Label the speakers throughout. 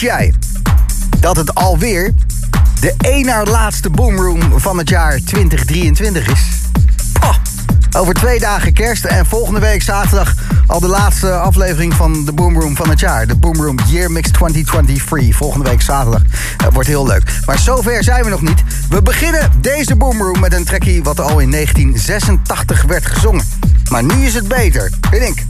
Speaker 1: Wist jij dat het alweer de één na laatste Boomroom van het jaar 2023 is? Oh, over twee dagen kerst en volgende week zaterdag al de laatste aflevering van de Boomroom van het jaar. De Boomroom Year Mix 2023. Volgende week zaterdag. Dat wordt heel leuk. Maar zover zijn we nog niet. We beginnen deze Boomroom met een trackie wat al in 1986 werd gezongen. Maar nu is het beter, vind ik.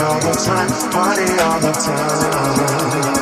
Speaker 2: all the time, party all the time.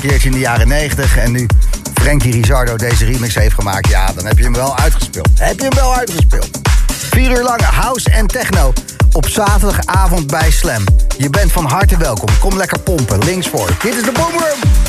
Speaker 2: Keertje in de jaren 90. En nu Frankie Rizardo deze remix heeft gemaakt, ja, dan heb je hem wel uitgespeeld. Heb je hem wel uitgespeeld. Vier uur lang house en techno op zaterdagavond bij Slam. Je bent van harte welkom. Kom lekker pompen, links voor. Dit is de Boomroom.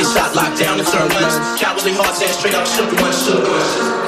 Speaker 3: Get shot, locked down, and turned guns. Cowardly hearts, and straight up shook, one shook.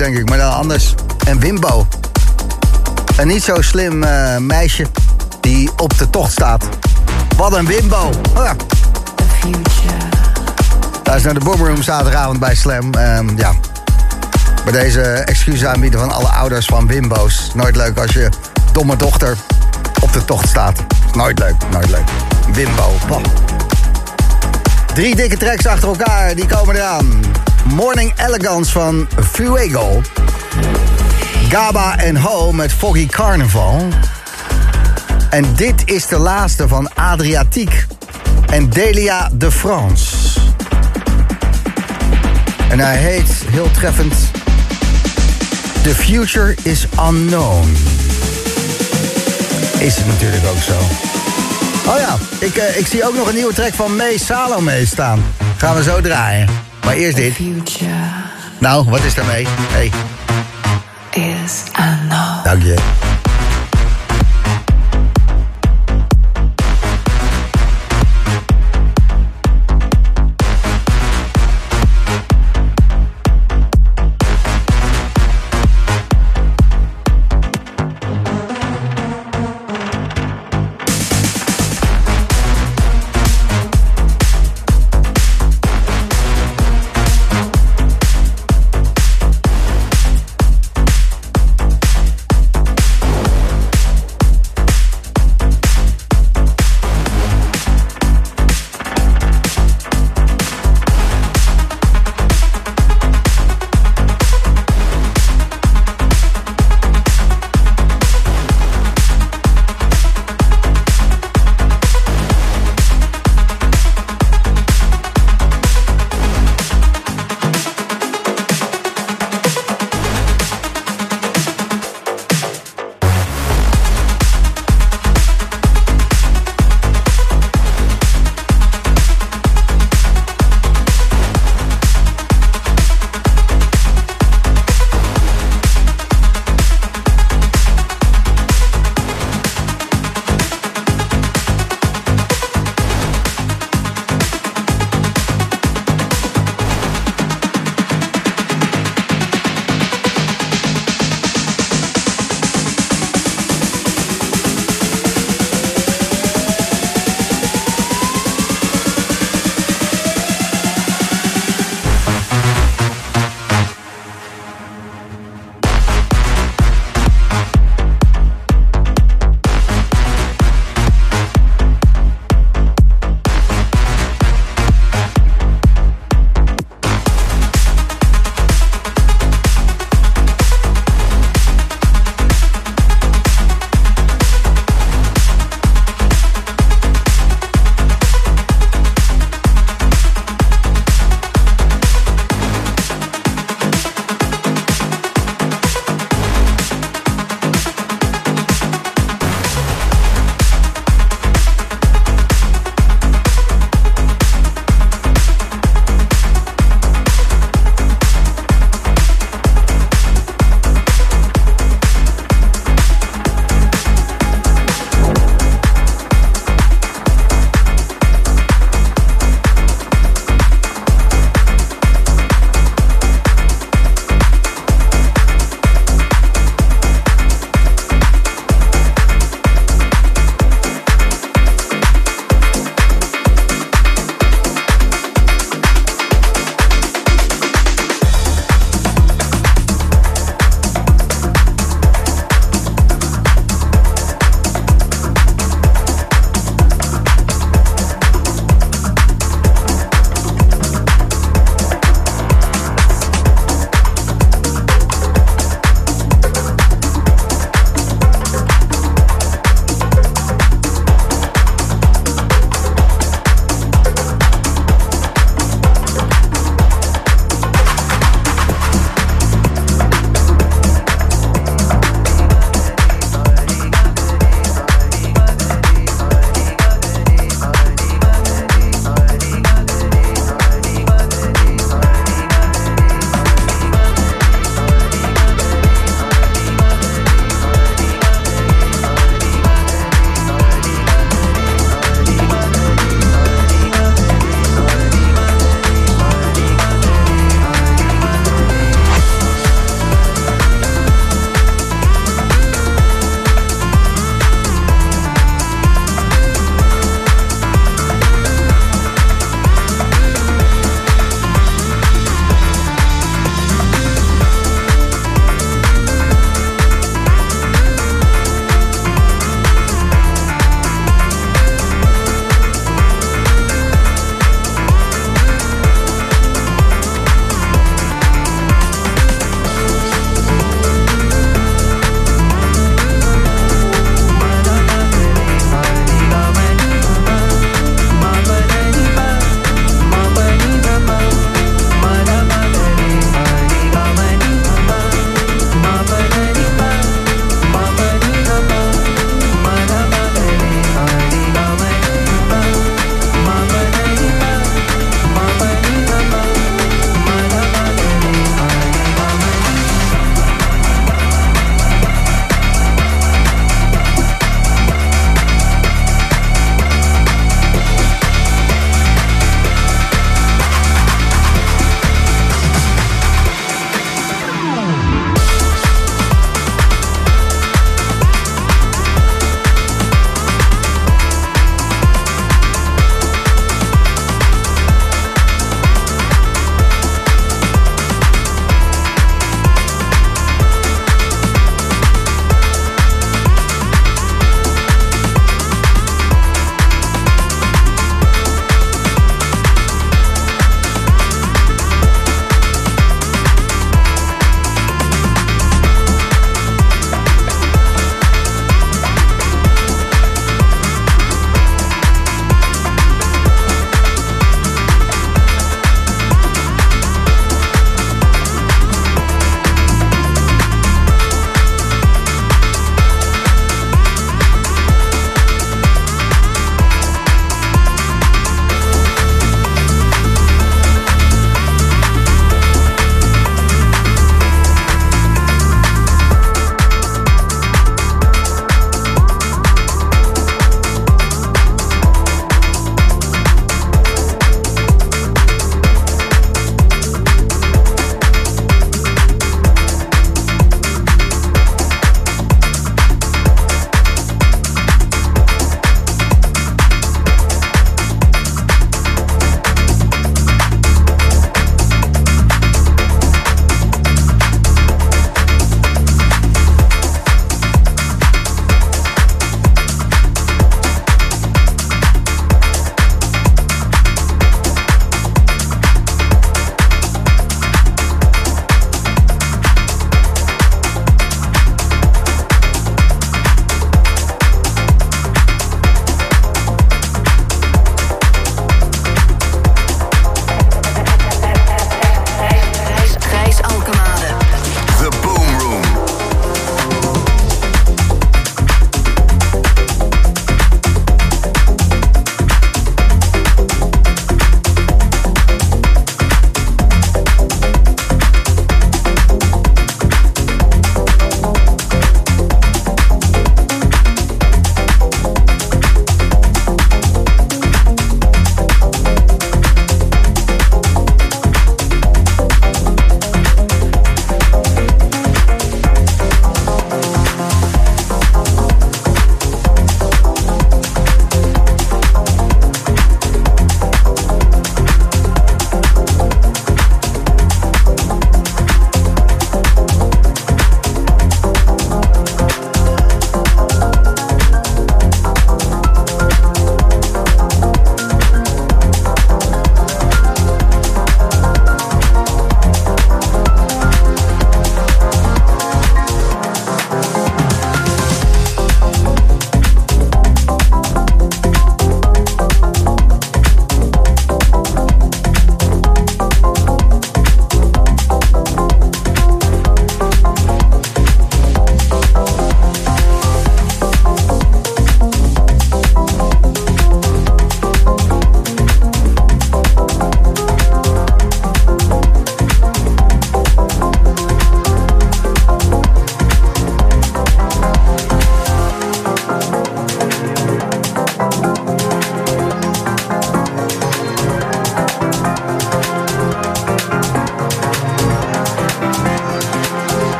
Speaker 4: Denk ik, maar dan anders. En Wimbo. Een niet zo slim eh, meisje die op de tocht staat. Wat een Wimbo. Oh ja. Is naar de Boomroom zaterdagavond bij Slam. Ehm, ja. Bij deze excuses aanbieden van alle ouders van Wimbo's. Nooit leuk als je domme dochter op de tocht staat. Nooit leuk, nooit leuk. Wimbo. Drie dikke tracks achter elkaar, die komen eraan. Morning Elegance van Fuego. Gaba en Ho met Foggy Carnival. En dit is de laatste van Adriatiek en Delia de France. En hij heet heel treffend The Future is Unknown. Is het natuurlijk ook zo. Oh ja, ik, eh, ik zie ook nog een nieuwe track van May Salome staan. Gaan we zo draaien. Maar eerst dit. Nou, wat is daarmee? Hey,
Speaker 5: is
Speaker 4: dank je.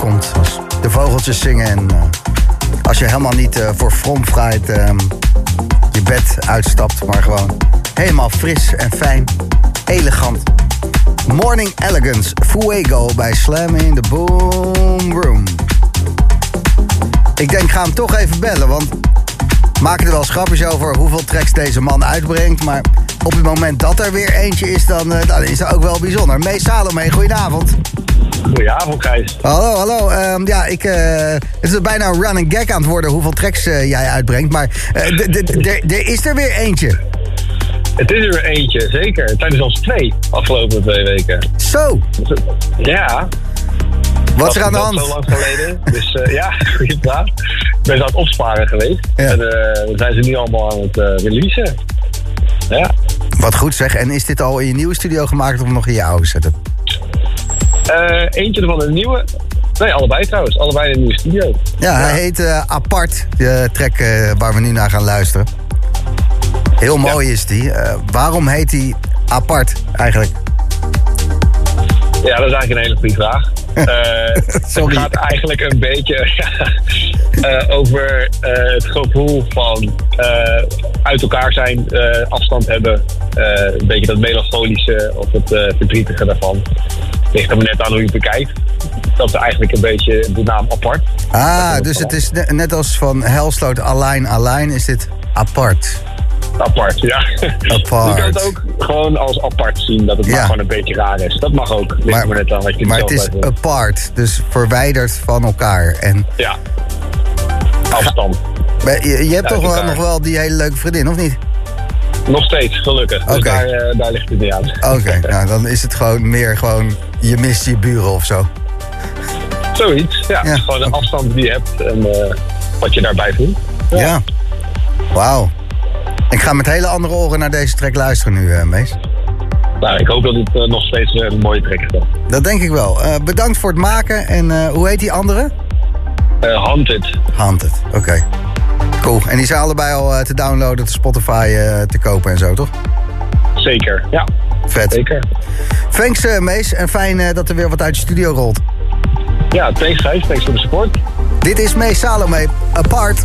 Speaker 4: Als de vogeltjes zingen en eh, als je helemaal niet eh, voor fromfrijd ehm, je bed uitstapt, maar gewoon helemaal fris en fijn, elegant. Morning Elegance, Fuego bij Slam in the Boom Room. Ik denk, ga hem toch even bellen, want maken er wel eens grapjes over hoeveel tracks deze man uitbrengt. Maar op het moment dat er weer eentje is, dan, eh, is dat ook wel bijzonder. Mees Salome, goedenavond.
Speaker 6: Goedenavond, Gijs.
Speaker 4: Hallo, hallo. Ehm, ja, ik, eh, het is bijna een running gag aan het worden hoeveel tracks eh, jij uitbrengt. Maar eh, er is er weer eentje.
Speaker 6: Het is er weer eentje, zeker. Het zijn er zelfs twee afgelopen twee weken.
Speaker 4: Zo,
Speaker 6: Ja.
Speaker 4: wat is er aan de
Speaker 6: dat
Speaker 4: hand?
Speaker 6: Zo lang geleden. Dus ja, goede vraag. Ik ben ze aan het opsparen geweest.
Speaker 4: Ja.
Speaker 6: En zijn ze nu allemaal aan het eh, releasen. Ja.
Speaker 4: Wat goed zeg. En is dit al in je nieuwe studio gemaakt of nog in je oude setup?
Speaker 6: Eh, eentje ervan een nieuwe. Nee, allebei trouwens. Allebei in een nieuwe studio.
Speaker 4: Ja, hij heet eh, Apart, de track eh, waar we nu naar gaan luisteren. Heel mooi is die. Waarom heet hij Apart eigenlijk?
Speaker 6: Ja, dat is eigenlijk een hele goede vraag.
Speaker 4: Sorry.
Speaker 6: Het gaat eigenlijk een beetje over het gevoel van uit elkaar zijn, afstand hebben. een beetje dat melancholische of het verdrietige daarvan. Ligt er maar net aan hoe je het bekijkt. Dat is eigenlijk een beetje de naam apart.
Speaker 4: Ah, dus het is ne- net als van Helsloot Align Align is dit Apart.
Speaker 6: Apart, ja.
Speaker 4: Apart.
Speaker 6: Je kan het ook gewoon als apart zien, dat het
Speaker 4: Ja.
Speaker 6: maar gewoon een beetje raar is. Dat mag ook. Ligt
Speaker 4: Maar,
Speaker 6: er maar net aan wat je
Speaker 4: maar het is apart, dus verwijderd van elkaar. En
Speaker 6: Ja. Afstand.
Speaker 4: maar je, je hebt toch wel, nog wel die hele leuke vriendin, of niet?
Speaker 6: Nog steeds, gelukkig. Dus daar, eh, daar ligt het niet aan.
Speaker 4: Oké, nou dan is het gewoon meer gewoon je mist je buren of zo.
Speaker 6: Zoiets, ja.
Speaker 4: Ja.
Speaker 6: Gewoon de afstand die je hebt en eh, wat je daarbij voelt.
Speaker 4: Ja. Wauw. Ik ga met hele andere oren naar deze track luisteren nu, eh, Mees.
Speaker 6: Nou, ik hoop dat het eh, nog steeds een mooie track is.
Speaker 4: Dat denk ik wel. Bedankt voor het maken. En hoe heet die andere?
Speaker 6: Eh, Haunted.
Speaker 4: Haunted. Oké. Cool. En die zijn allebei al te downloaden, te Spotify te kopen en zo, toch?
Speaker 6: Zeker, ja.
Speaker 4: Vet.
Speaker 6: Zeker.
Speaker 4: Thanks, eh, Mees. En fijn eh, dat er weer wat uit je studio rolt.
Speaker 6: Ja, thanks Gijs. Thanks voor de support.
Speaker 4: Dit is Mees Salome. Apart.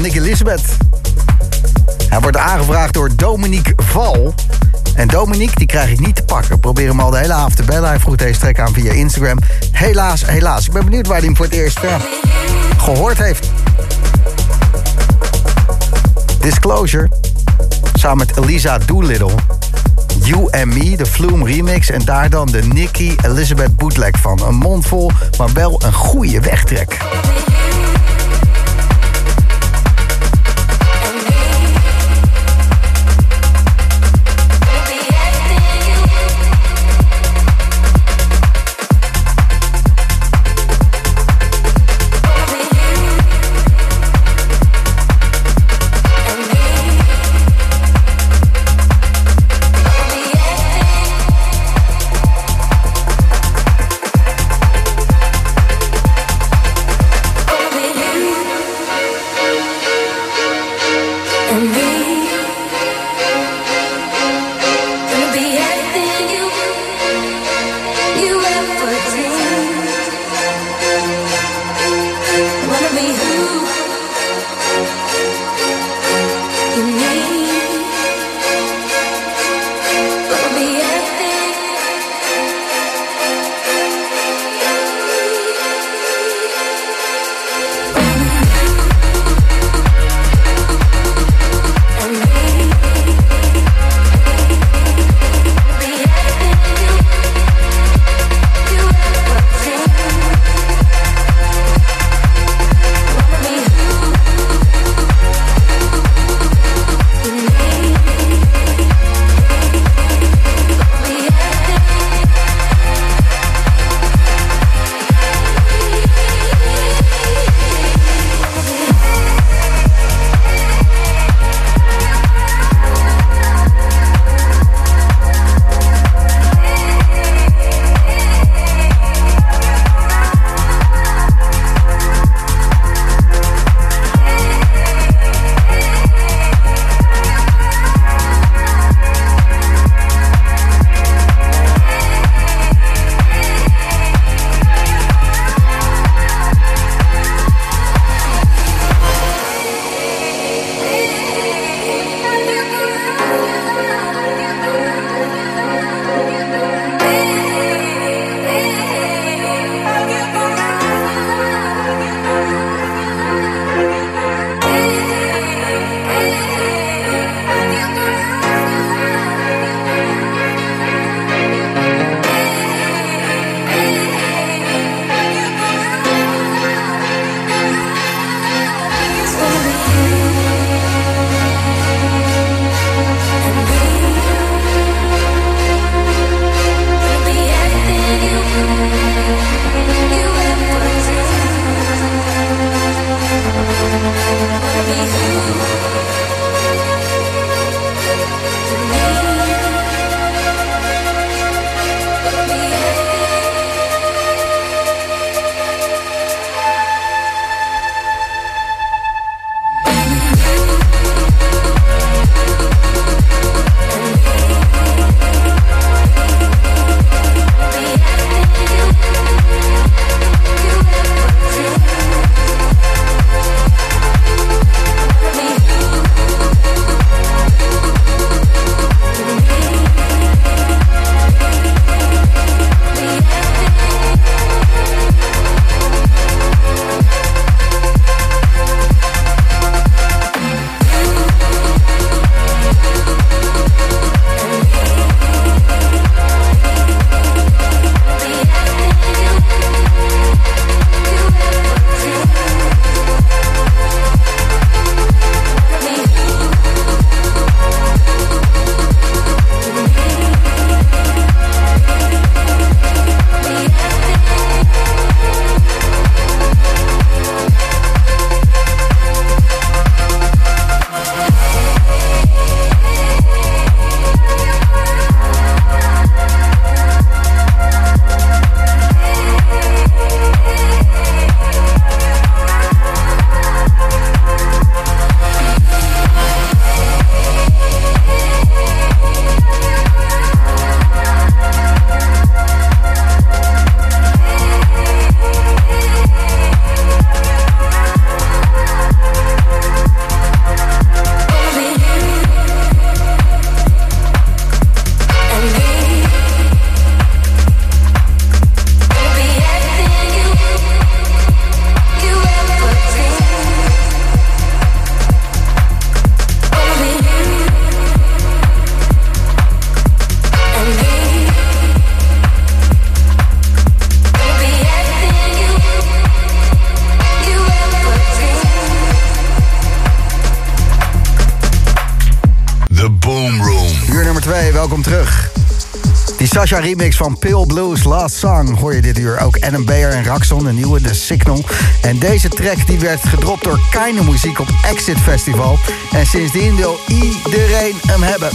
Speaker 4: Van Nick Elizabeth. Hij wordt aangevraagd door Dominique Val. En Dominique, die krijg ik niet te pakken. Probeer hem al de hele avond te bellen. Hij vroeg deze track aan via Instagram. Helaas, helaas. Ik ben benieuwd waar hij hem voor het eerst eh, gehoord heeft. Disclosure. Samen met Elisa Doolittle. You and Me, de Flume remix. En daar dan de Nicky Elizabeth bootleg van. Een mond vol, maar wel een goede wegtrek. Sasha remix van Pale Blues Last Song hoor je dit uur. Ook Adam en Raxon, de nieuwe, The Signal. En deze track die werd gedropt door Keine Muziek op Exit Festival. En sindsdien wil iedereen hem hebben.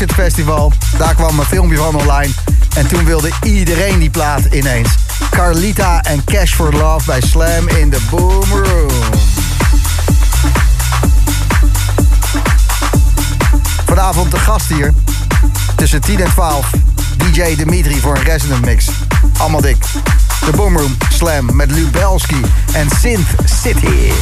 Speaker 4: Exit Festival. Daar kwam een filmpje van online. En toen wilde iedereen die plaat ineens. Carlita en Cash for Love bij Slam in de Boom Room. Vanavond de gast hier. Tussen 10 en 12. DJ Dimitri voor een Resident Mix. Allemaal dik. De Boomroom Slam met Lubelski en Synth City.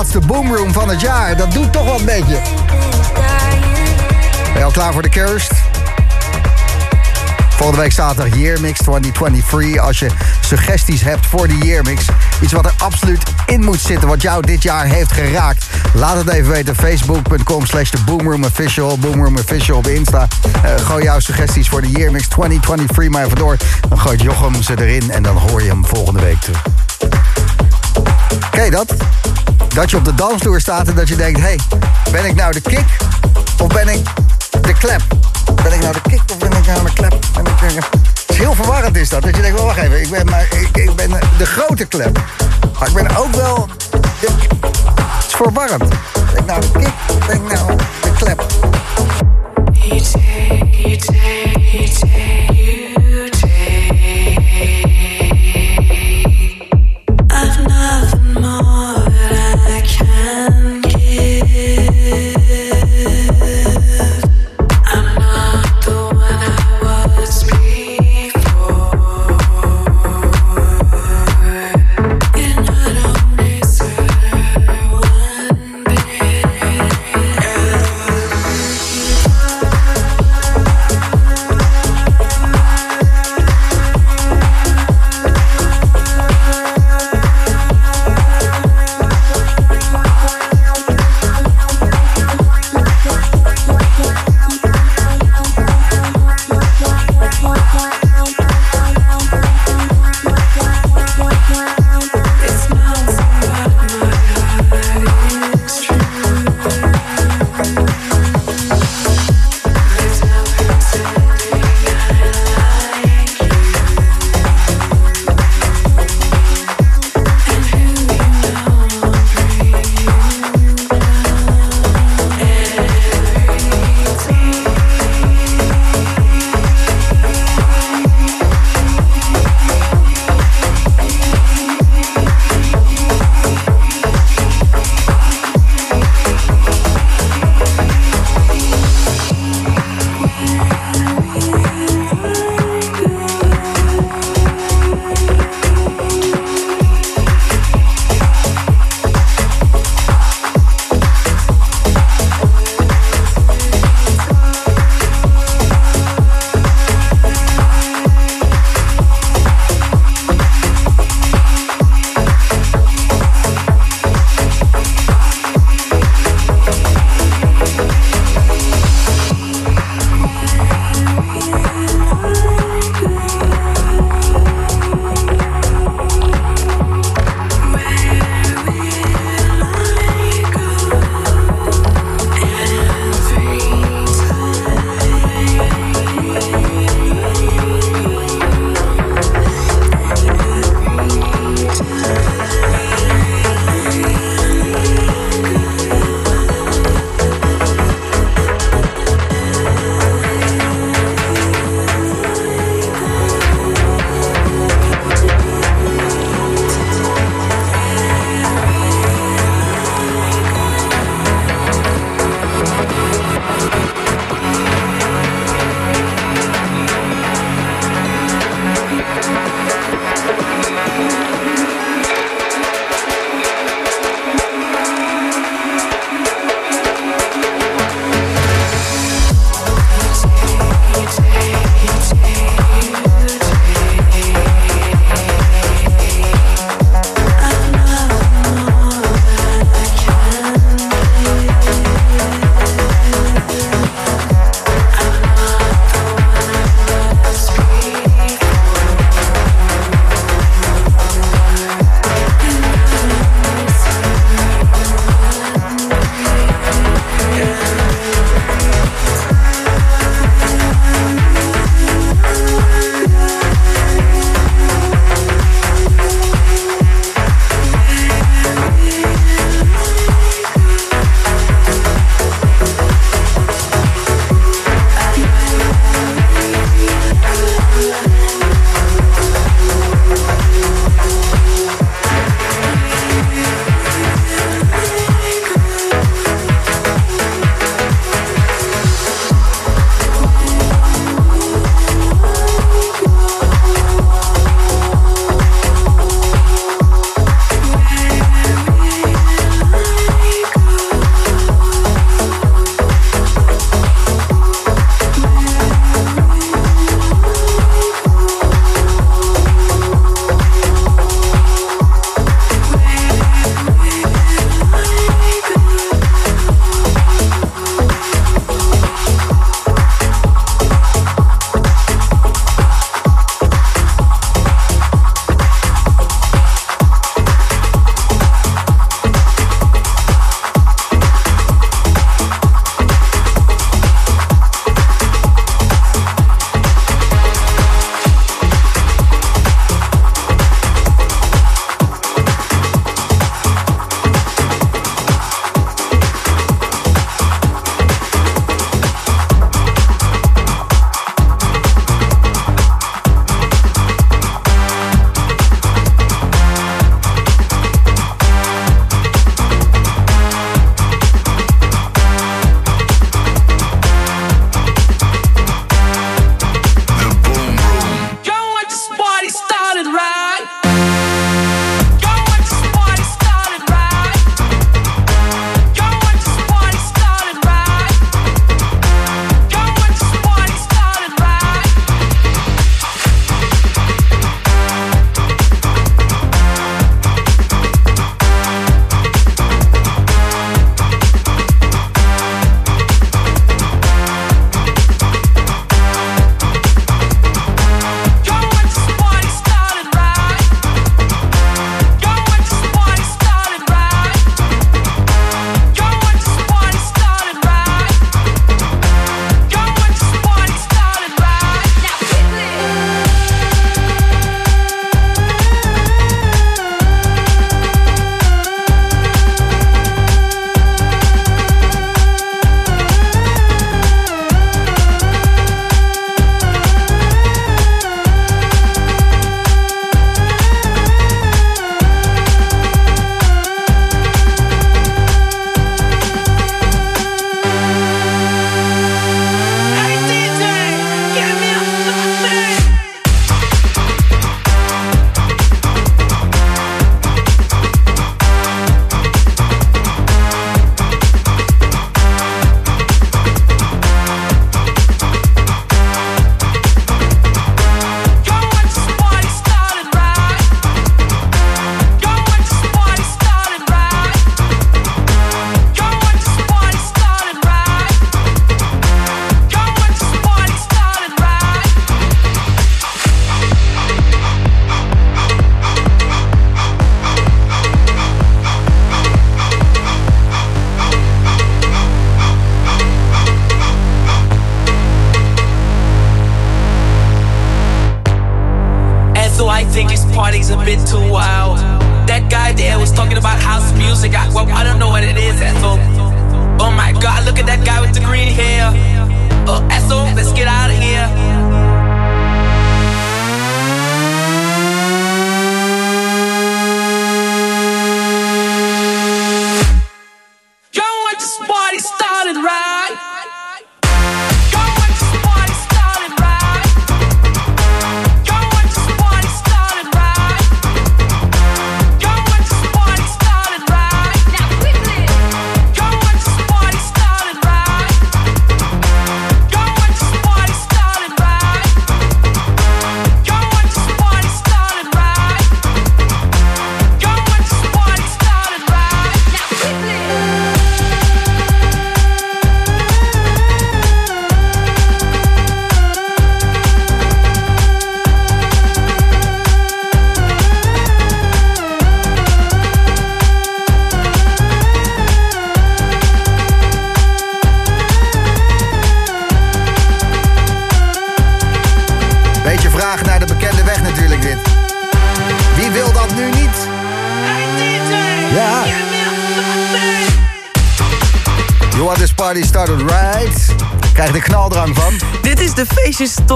Speaker 5: Laatste boomroom van het jaar. Dat doet toch wel een beetje. Ben je al klaar voor de kerst? Volgende week zaterdag Yearmix 2023. Als je suggesties hebt voor de Yearmix. Iets wat er absoluut in moet zitten. Wat jou dit jaar heeft geraakt. Laat het even weten. Facebook.com slash de Boomroom Official. Boomroom Official op Insta. Eh, gooi jouw suggesties voor de Yearmix 2023 maar even door. Dan gooit Jochem ze erin. En dan hoor je hem volgende week terug. Ken dat? Dat je op de dansvloer staat en dat je denkt... hey, ben ik nou de kick of ben ik de klep? Ben ik nou de kick of ben ik nou de klep? Ik, eh, het is heel verwarrend is dat. Dat je denkt, wacht even, ik ben, maar, ik, ik ben de grote klep. Maar ik ben ook wel... De, het is verwarrend. Ben ik nou de kick of ben ik nou de klep?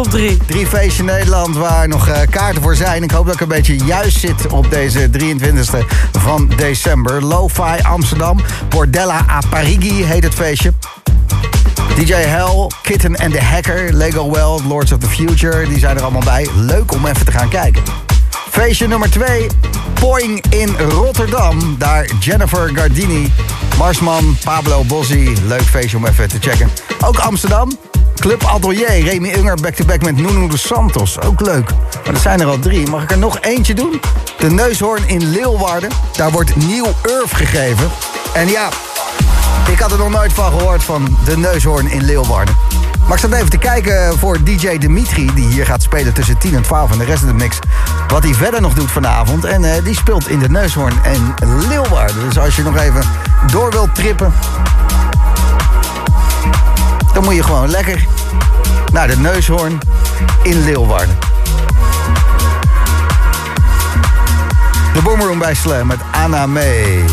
Speaker 7: Feestjes top 3.
Speaker 4: Drie feestjes in Nederland waar nog eh, kaarten voor zijn. Ik hoop dat ik een beetje juist zit op deze 23e van december. Lo-Fi Amsterdam. Bordella a Parigi heet het feestje. DJ Hell, Kitten and the Hacker, Lego World, Lords of the Future, die zijn er allemaal bij. Leuk om even te gaan kijken. Feestje nummer 2, Poing in Rotterdam. Daar Jennifer Gardini, Marsman, Pablo Bossi. Leuk feestje om even te checken. Ook Amsterdam, Club Atelier, Remy Unger back-to-back met Nuno de Santos. Ook leuk. Maar er zijn er al drie. Mag ik er nog eentje doen? De Neushoorn in Leeuwarden. Daar wordt nieuw Urf gegeven. En ja, ik had er nog nooit van gehoord van de neushoorn in Leeuwarden. Maar ik zat even te kijken voor DJ Dimitri, die hier gaat spelen tussen 10 en 12 en de rest van de mix. Wat hij verder nog doet vanavond. En eh, die speelt in de neushoorn en Leeuwarden. Dus als je nog even door wilt trippen, dan moet je gewoon lekker naar de neushoorn in Leeuwarden. De Boomroom bij Slam met Anna May.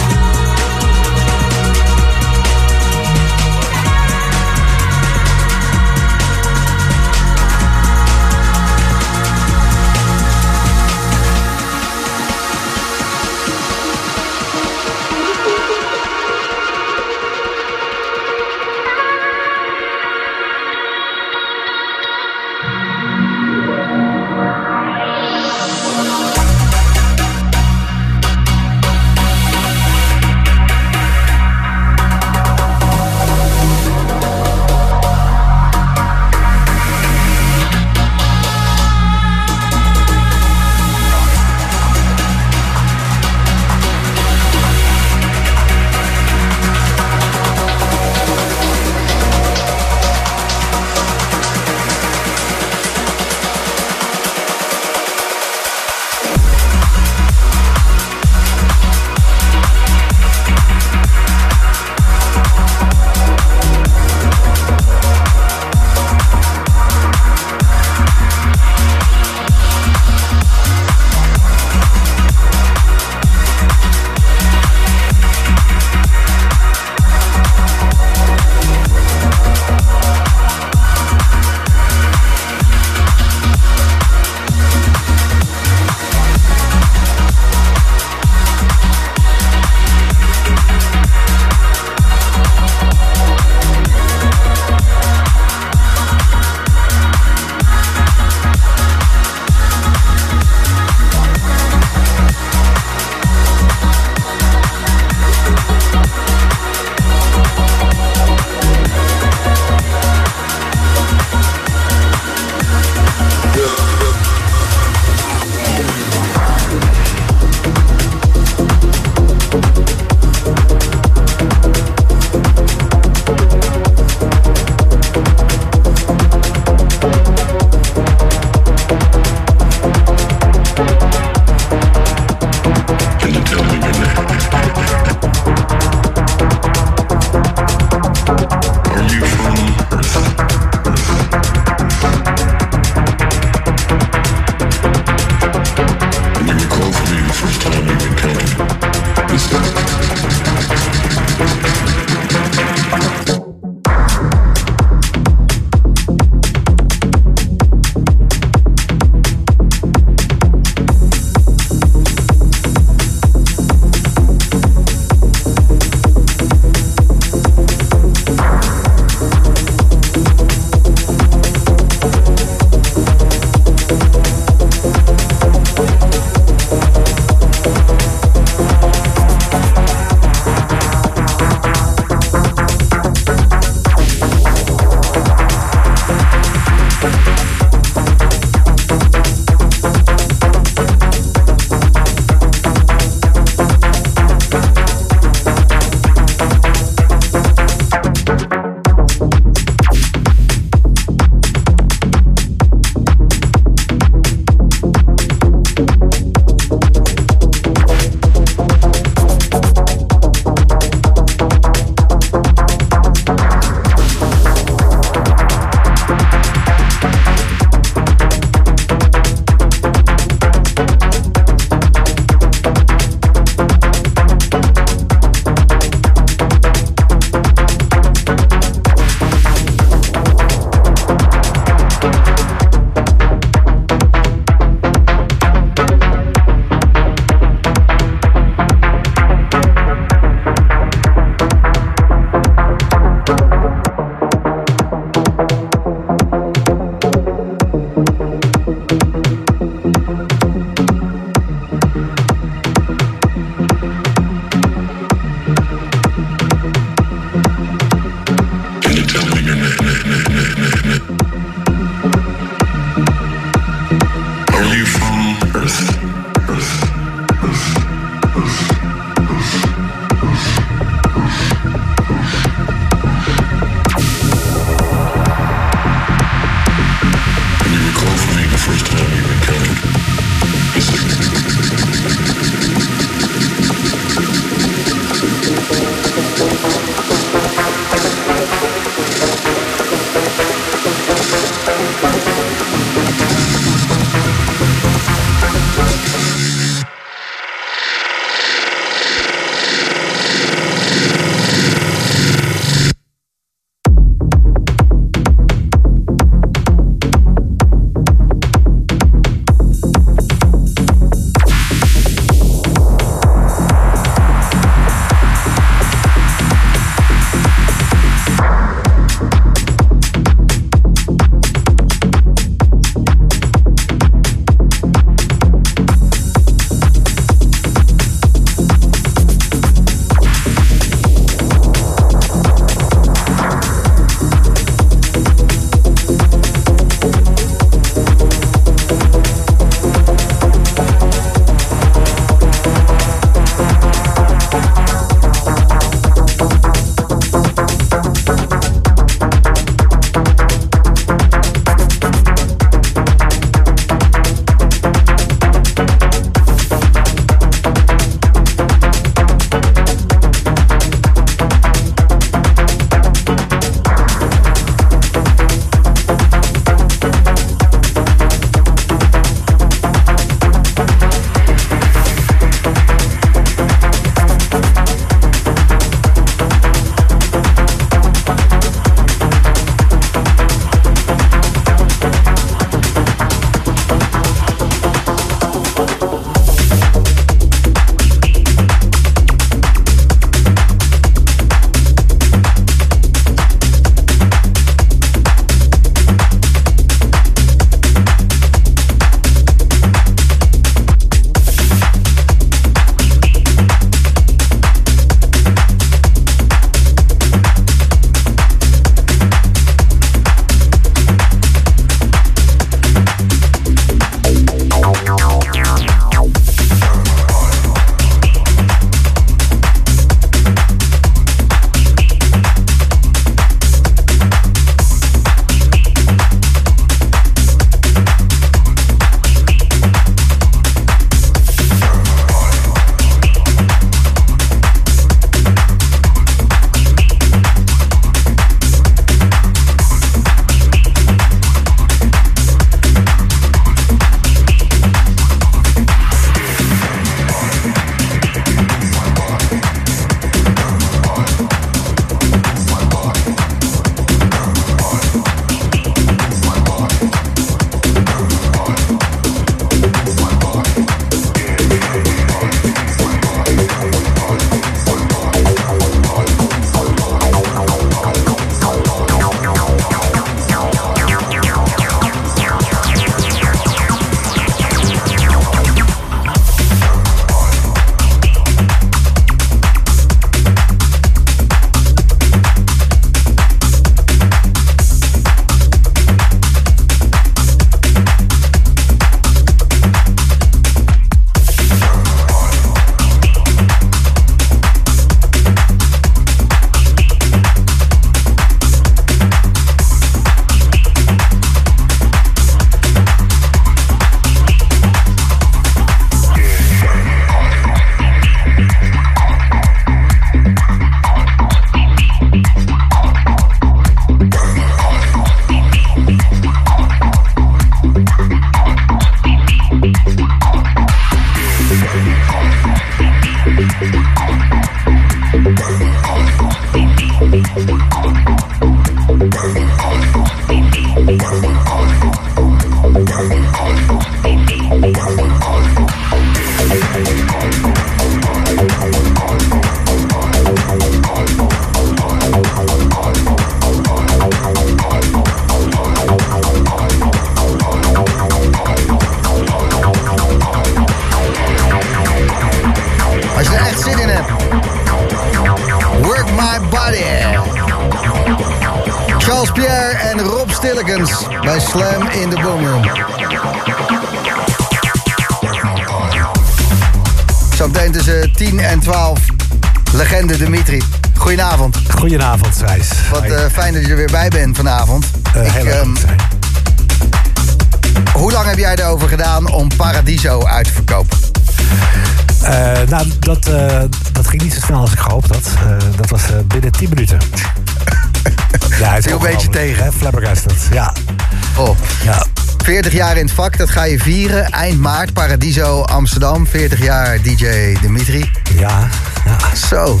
Speaker 4: Vak, dat ga je vieren. Eind maart, Paradiso Amsterdam. 40 jaar DJ Dimitri.
Speaker 8: Ja, ja.
Speaker 4: Zo.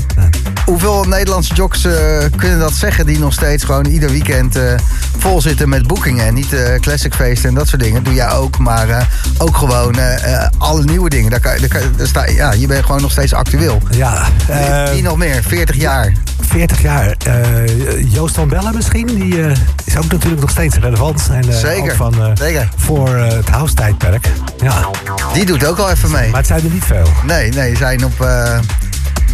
Speaker 4: Hoeveel Nederlandse jocks eh, kunnen dat zeggen... die nog steeds gewoon ieder weekend eh, vol zitten met boekingen... en niet eh classic feesten en dat soort dingen. Doe jij ook, maar ook gewoon alle nieuwe dingen. Daar kan, daar kan, daar sta, ja, je bent gewoon nog steeds actueel.
Speaker 8: Ja,
Speaker 4: Wie nog meer? 40 jaar.
Speaker 8: 40 jaar. Joost van Bellen misschien, die is ook natuurlijk nog steeds relevant. En, eh,
Speaker 4: Zeker,
Speaker 8: van, eh,
Speaker 4: zeker.
Speaker 8: Voor eh, het house-tijdperk. Ja.
Speaker 4: Die doet ook al even mee.
Speaker 8: Maar het zijn er niet veel.
Speaker 4: Nee, nee, zijn op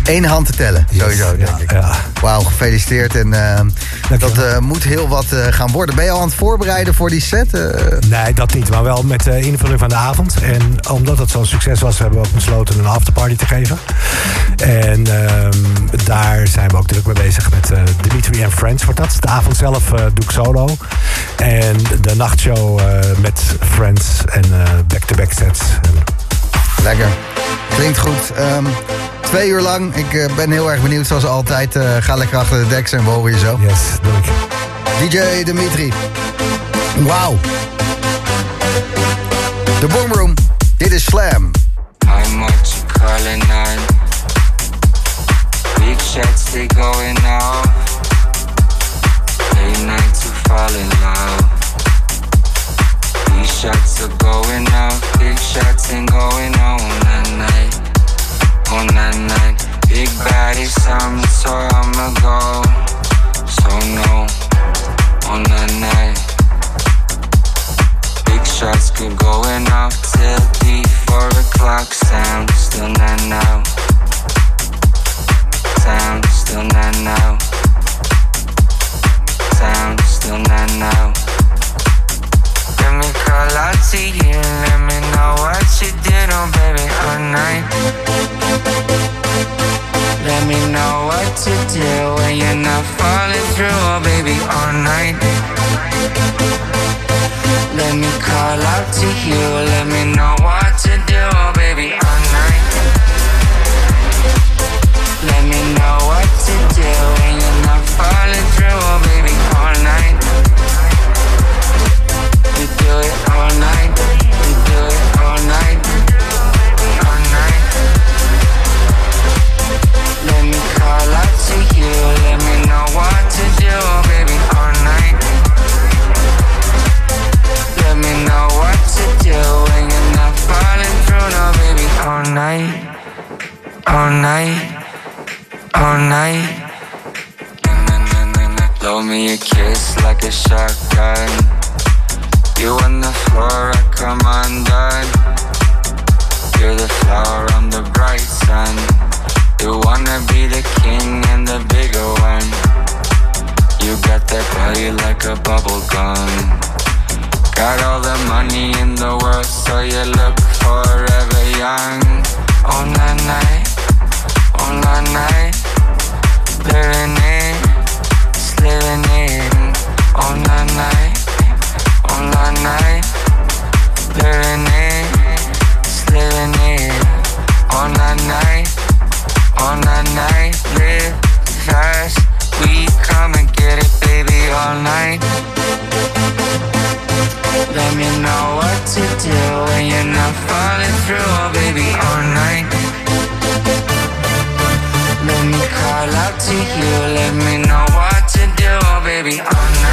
Speaker 4: één hand te tellen. Sowieso, denk ik.
Speaker 8: Ja.
Speaker 4: Wauw, gefeliciteerd. En dat moet heel wat gaan worden. Ben je al aan het voorbereiden voor die set?
Speaker 8: Nee, dat niet. Maar wel met de invulling van de avond. En omdat het zo'n succes was, hebben we ook besloten een afterparty te geven. En ehm, daar zijn we ook druk mee bezig met and Friends. Wordt dat. De avond zelf eh, doe ik solo. En de nachtshow eh, met Friends en eh, back-to-back sets.
Speaker 4: Lekker. Klinkt goed. Ehm, twee uur lang. Ik ben heel erg benieuwd zoals altijd. Eh, ga lekker achter de deks en we horen je zo.
Speaker 8: Yes, doe ik.
Speaker 4: DJ Dimitri. Wauw. De Boomroom. Dit is Slam.
Speaker 9: You calling on? Big shots they going off. Night to fall in love. These shots are going off. Big shots ain't going on that night. On that night. Big body something, so I'ma go. So no. On that night. Big shots keep going off till the four o'clock sound. Still not now. Sound still not now. Sound still not now. Let me call out to you. Let me know what you did, oh baby, all night. Let me know what to do when you're not falling through, oh baby, all night. Let me call out to you. Let me know what to do, oh baby, all night. Let me know what to do when you're not falling through, oh baby, know what to do, baby, all night. Let me know what to do when you're not falling through, no baby, all night. All night. All night. Blow me a kiss like a shotgun. You on the floor, I come undone. You're the flower, I'm the bright sun. You wanna be the king and the bigger one. You got that body like a bubble gum. Got all the money in the world, so you look forever young. On that night, on that night, living it, living it. On that night, on that night, living it, living it. On that night, on that night, live fast. We come and get it, baby, all night. Let me know what to do when you're not falling through, oh baby, all night. Let me call out to you, let me know what to do, oh baby, all night.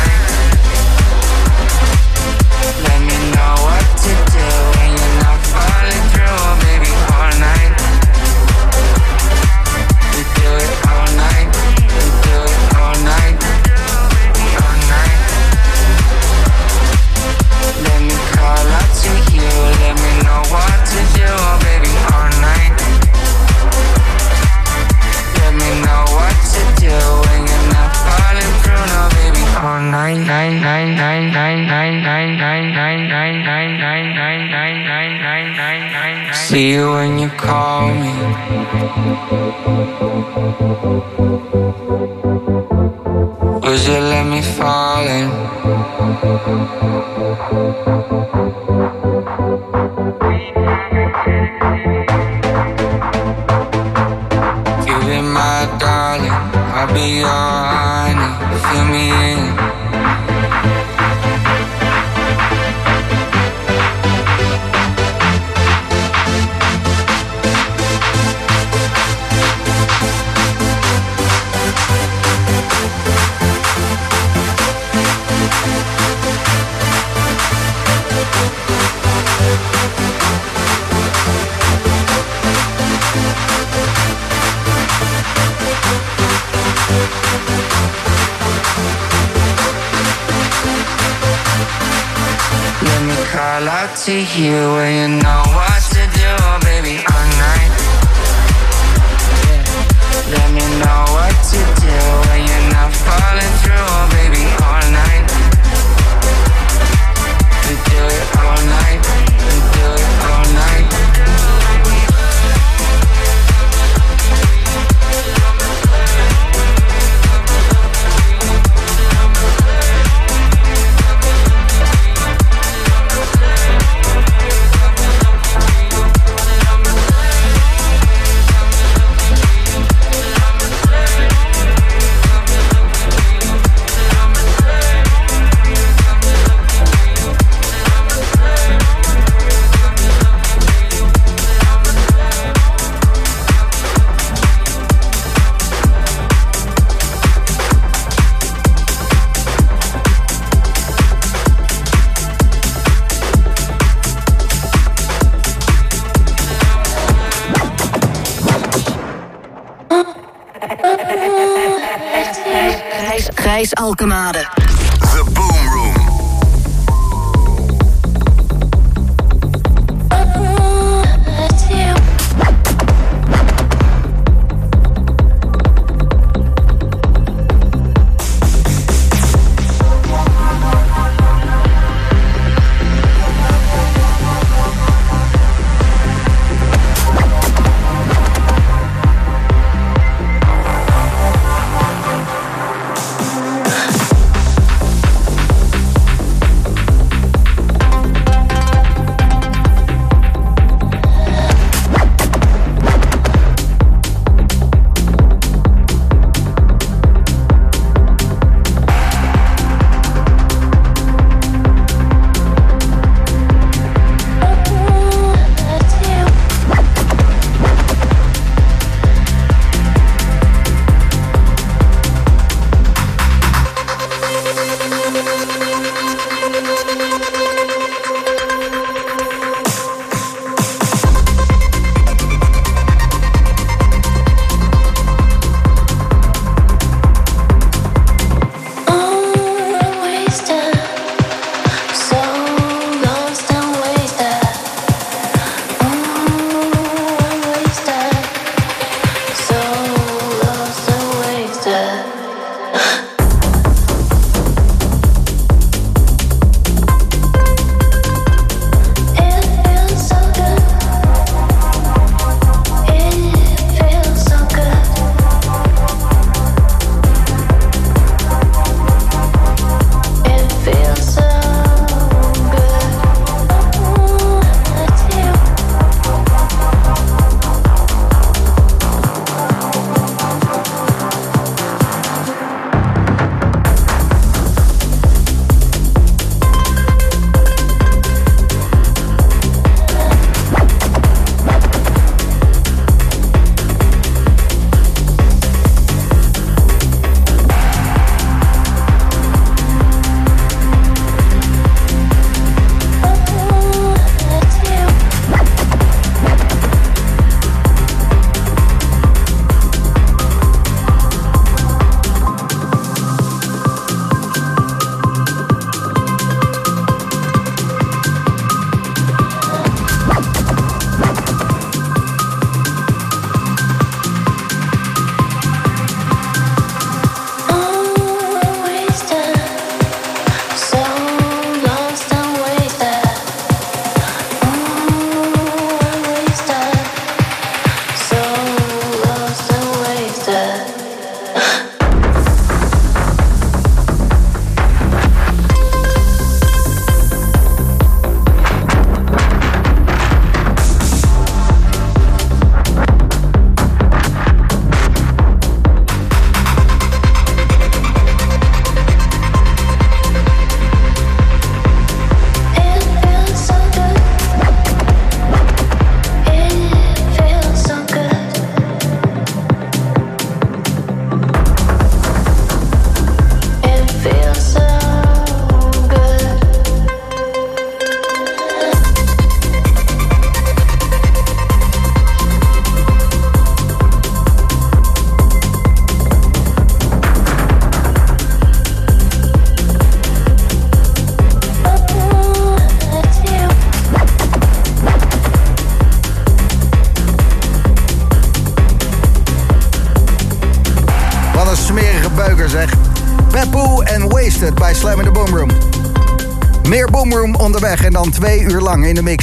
Speaker 4: In de mix. Dimitri.